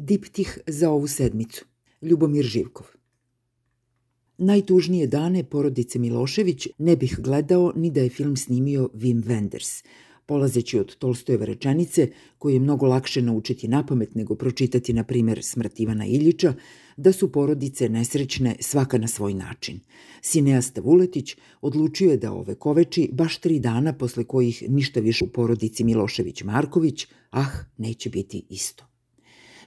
Diptih za ovu sedmicu. Ljubomir Živkov. Najtužnije dane porodice Milošević ne bih gledao ni da je film snimio Wim Wenders, polazeći od Tolstojeve rečenice, koju je mnogo lakše naučiti na pamet nego pročitati, na primer, smrt Ivana Iljiča, da su porodice nesrećne svaka na svoj način. Sineasta Vuletić odlučio je da ove koveči baš tri dana posle kojih ništa više u porodici Milošević-Marković, ah, neće biti isto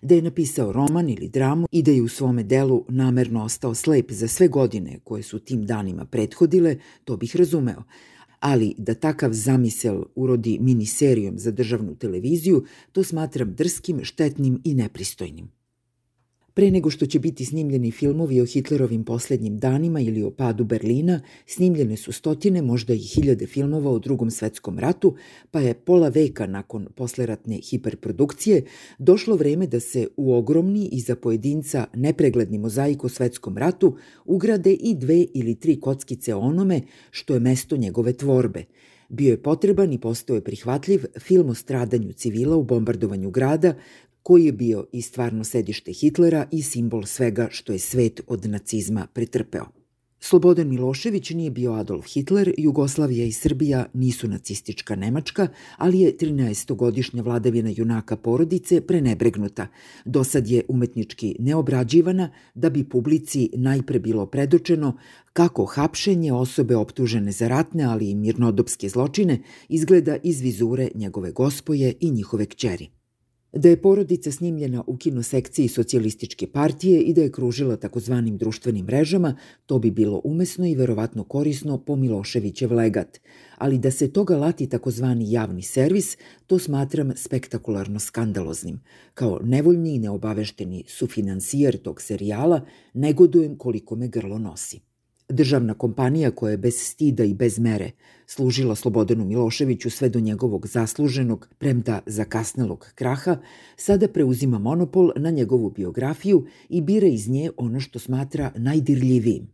da je napisao roman ili dramu i da je u svome delu namerno ostao slep za sve godine koje su tim danima prethodile, to bih razumeo. Ali da takav zamisel urodi miniserijom za državnu televiziju, to smatram drskim, štetnim i nepristojnim. Pre nego što će biti snimljeni filmovi o Hitlerovim poslednjim danima ili o padu Berlina, snimljene su stotine, možda i hiljade filmova o drugom svetskom ratu, pa je pola veka nakon posleratne hiperprodukcije došlo vreme da se u ogromni i za pojedinca nepregledni mozaik o svetskom ratu ugrade i dve ili tri kockice onome što je mesto njegove tvorbe – bio je potreban i postao je prihvatljiv film o stradanju civila u bombardovanju grada koji je bio i stvarno sedište Hitlera i simbol svega što je svet od nacizma pretrpeo. Slobodan Milošević nije bio Adolf Hitler, Jugoslavija i Srbija nisu nacistička Nemačka, ali je 13-godišnja vladavina junaka porodice prenebregnuta. Dosad je umetnički neobrađivana da bi publici najpre bilo predočeno kako hapšenje osobe optužene za ratne, ali i mirnodopske zločine izgleda iz vizure njegove gospoje i njihove kćeri. Da je porodica snimljena u kinosekciji socijalističke partije i da je kružila takozvanim društvenim mrežama, to bi bilo umesno i verovatno korisno po Miloševićev legat. Ali da se toga lati takozvani javni servis, to smatram spektakularno skandaloznim. Kao nevoljni i neobavešteni sufinansijer tog serijala, negodujem koliko me grlo nosi. Državna kompanija koja je bez stida i bez mere služila Slobodanu Miloševiću sve do njegovog zasluženog, premda zakasnelog kraha, sada preuzima monopol na njegovu biografiju i bira iz nje ono što smatra najdirljivijim.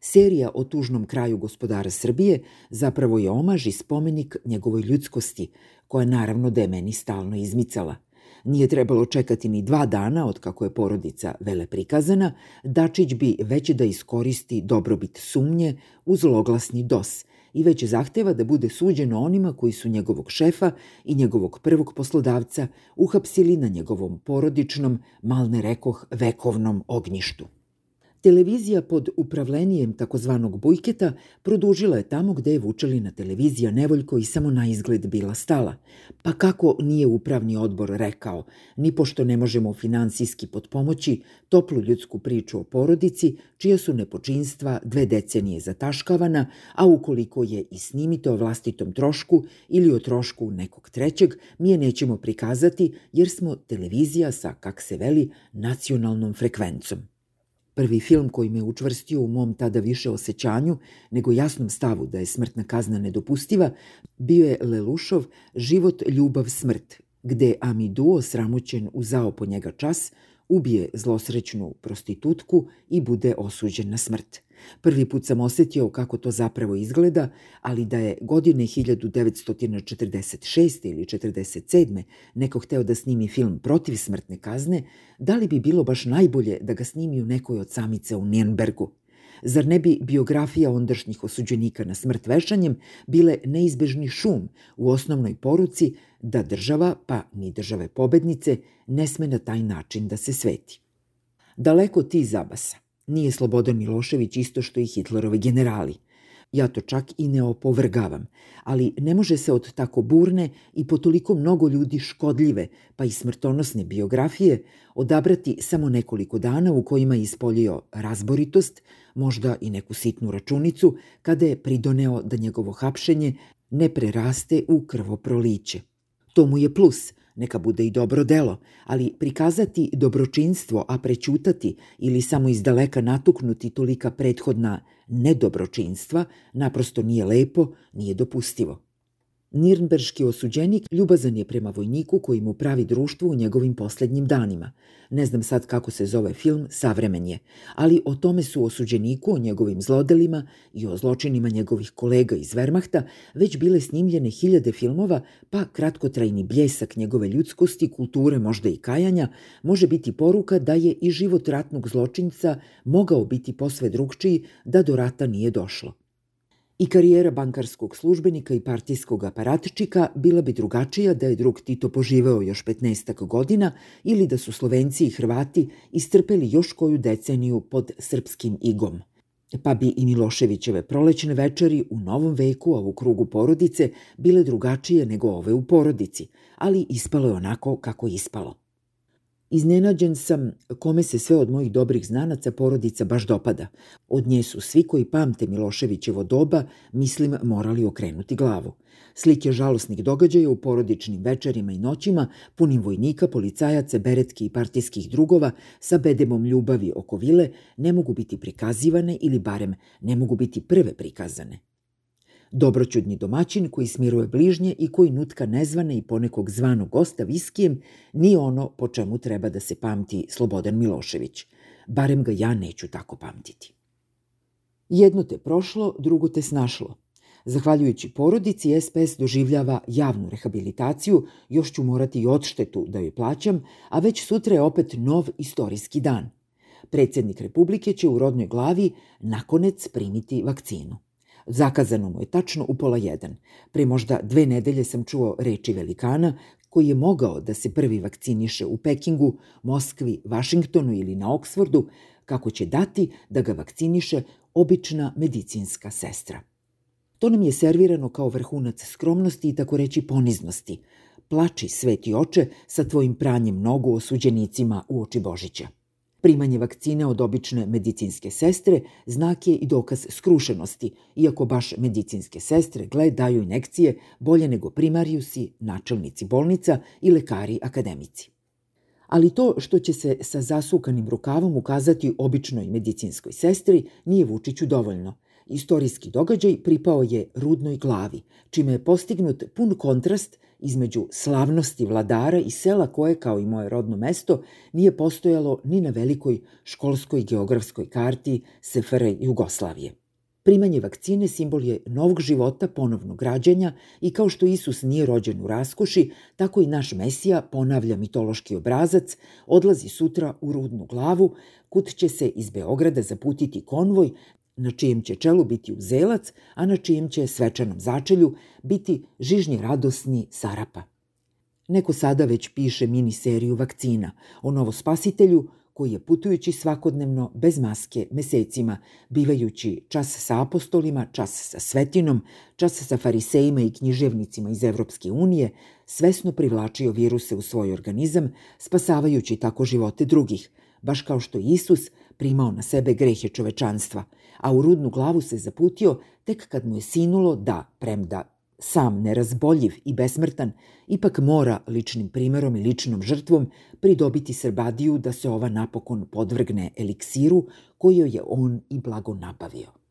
Serija o tužnom kraju gospodara Srbije zapravo je omaž i spomenik njegovoj ljudskosti, koja naravno da je meni stalno izmicala – Nije trebalo čekati ni dva dana od kako je porodica vele prikazana, Dačić bi već da iskoristi dobrobit sumnje uz loglasni dos i već zahteva da bude suđeno onima koji su njegovog šefa i njegovog prvog poslodavca uhapsili na njegovom porodičnom, malne rekoh, vekovnom ognjištu. Televizija pod upravlenijem takozvanog Bujketa produžila je tamo gde je Vučelina televizija Nevoljko i samo na izgled bila stala. Pa kako nije upravni odbor rekao, ni pošto ne možemo finansijski podpomoći toplu ljudsku priču o porodici, čija su nepočinstva dve decenije zataškavana, a ukoliko je i snimite o vlastitom trošku ili o trošku nekog trećeg, mi je nećemo prikazati jer smo televizija sa, kak se veli, nacionalnom frekvencom. Prvi film koji me učvrstio u mom tada više osjećanju nego jasnom stavu da je smrtna kazna nedopustiva, bio je Lelušov Život, ljubav, smrt, gde Amiduo, sramućen u zao po njega čas, ubije zlosrećnu prostitutku i bude osuđen na smrt. Prvi put sam osetio kako to zapravo izgleda, ali da je godine 1946. ili 47. neko hteo da snimi film protiv smrtne kazne, da li bi bilo baš najbolje da ga snimi u nekoj od samice u Nijenbergu? Zar ne bi biografija ondašnjih osuđenika na smrt vešanjem bile neizbežni šum u osnovnoj poruci da država, pa ni države pobednice, ne sme na taj način da se sveti? Daleko ti zabasa. Nije Slobodan Milošević isto što i Hitlerovi generali. Ja to čak i ne opovrgavam, ali ne može se od tako burne i po toliko mnogo ljudi škodljive, pa i smrtonosne biografije odabrati samo nekoliko dana u kojima je ispoljio razboritost, možda i neku sitnu računicu, kada je pridoneo da njegovo hapšenje ne preraste u krvoproliće. To mu je plus – neka bude i dobro delo, ali prikazati dobročinstvo, a prećutati ili samo iz daleka natuknuti tolika prethodna nedobročinstva naprosto nije lepo, nije dopustivo. Nirnberški osuđenik ljubazan je prema vojniku koji mu pravi društvo u njegovim poslednjim danima. Ne znam sad kako se zove film, savremen je, ali o tome su osuđeniku, o njegovim zlodelima i o zločinima njegovih kolega iz Wehrmachta već bile snimljene hiljade filmova, pa kratkotrajni bljesak njegove ljudskosti, kulture, možda i kajanja, može biti poruka da je i život ratnog zločinca mogao biti posve drugčiji da do rata nije došlo. I karijera bankarskog službenika i partijskog aparatčika bila bi drugačija da je drug Tito poživeo još 15 godina ili da su Slovenci i Hrvati istrpeli još koju deceniju pod srpskim igom. Pa bi i Miloševićeve prolećne večeri u novom veku, a u krugu porodice, bile drugačije nego ove u porodici, ali ispalo je onako kako ispalo – Iznenađen sam kome se sve od mojih dobrih znanaca porodica baš dopada. Od nje su svi koji pamte Miloševićevo doba, mislim, morali okrenuti glavu. Slike žalosnih događaja u porodičnim večerima i noćima, punim vojnika, policajaca, beretki i partijskih drugova, sa bedemom ljubavi oko vile, ne mogu biti prikazivane ili barem ne mogu biti prve prikazane. Dobroćudni domaćin koji smiruje bližnje i koji nutka nezvane i ponekog zvanog gosta viskijem nije ono po čemu treba da se pamti Slobodan Milošević. Barem ga ja neću tako pamtiti. Jedno te prošlo, drugo te snašlo. Zahvaljujući porodici, SPS doživljava javnu rehabilitaciju, još ću morati i odštetu da joj plaćam, a već sutra je opet nov istorijski dan. Predsednik Republike će u rodnoj glavi nakonec primiti vakcinu. Zakazano mu je tačno u pola jedan. Pre možda dve nedelje sam čuo reči velikana koji je mogao da se prvi vakciniše u Pekingu, Moskvi, Vašingtonu ili na Oksfordu, kako će dati da ga vakciniše obična medicinska sestra. To nam je servirano kao vrhunac skromnosti i tako reći poniznosti. Plači, sveti oče, sa tvojim pranjem nogu osuđenicima u oči Božića. Primanje vakcine od obične medicinske sestre znak je i dokaz skrušenosti, iako baš medicinske sestre gle daju inekcije bolje nego primarijusi, načelnici bolnica i lekari akademici. Ali to što će se sa zasukanim rukavom ukazati običnoj medicinskoj sestri nije Vučiću dovoljno – Istorijski događaj pripao je rudnoj glavi, čime je postignut pun kontrast između slavnosti vladara i sela koje, kao i moje rodno mesto, nije postojalo ni na velikoj školskoj geografskoj karti SFR Jugoslavije. Primanje vakcine simbol je novog života, ponovnog rađanja i kao što Isus nije rođen u raskoši, tako i naš Mesija ponavlja mitološki obrazac, odlazi sutra u rudnu glavu, kud će se iz Beograda zaputiti konvoj na čijem će čelu biti uzelac, a na čijem će svečanom začelju biti žižnje radosni Sarapa. Neko sada već piše mini seriju vakcina o novospasitelju koji je putujući svakodnevno bez maske mesecima, bivajući čas sa apostolima, čas sa svetinom, čas sa farisejima i književnicima iz Evropske unije, svesno privlačio viruse u svoj organizam, spasavajući tako živote drugih, baš kao što Isus primao na sebe grehe čovečanstva, a u rudnu glavu se zaputio tek kad mu je sinulo da, premda sam nerazboljiv i besmrtan, ipak mora ličnim primerom i ličnom žrtvom pridobiti Srbadiju da se ova napokon podvrgne eliksiru koju je on i blago nabavio.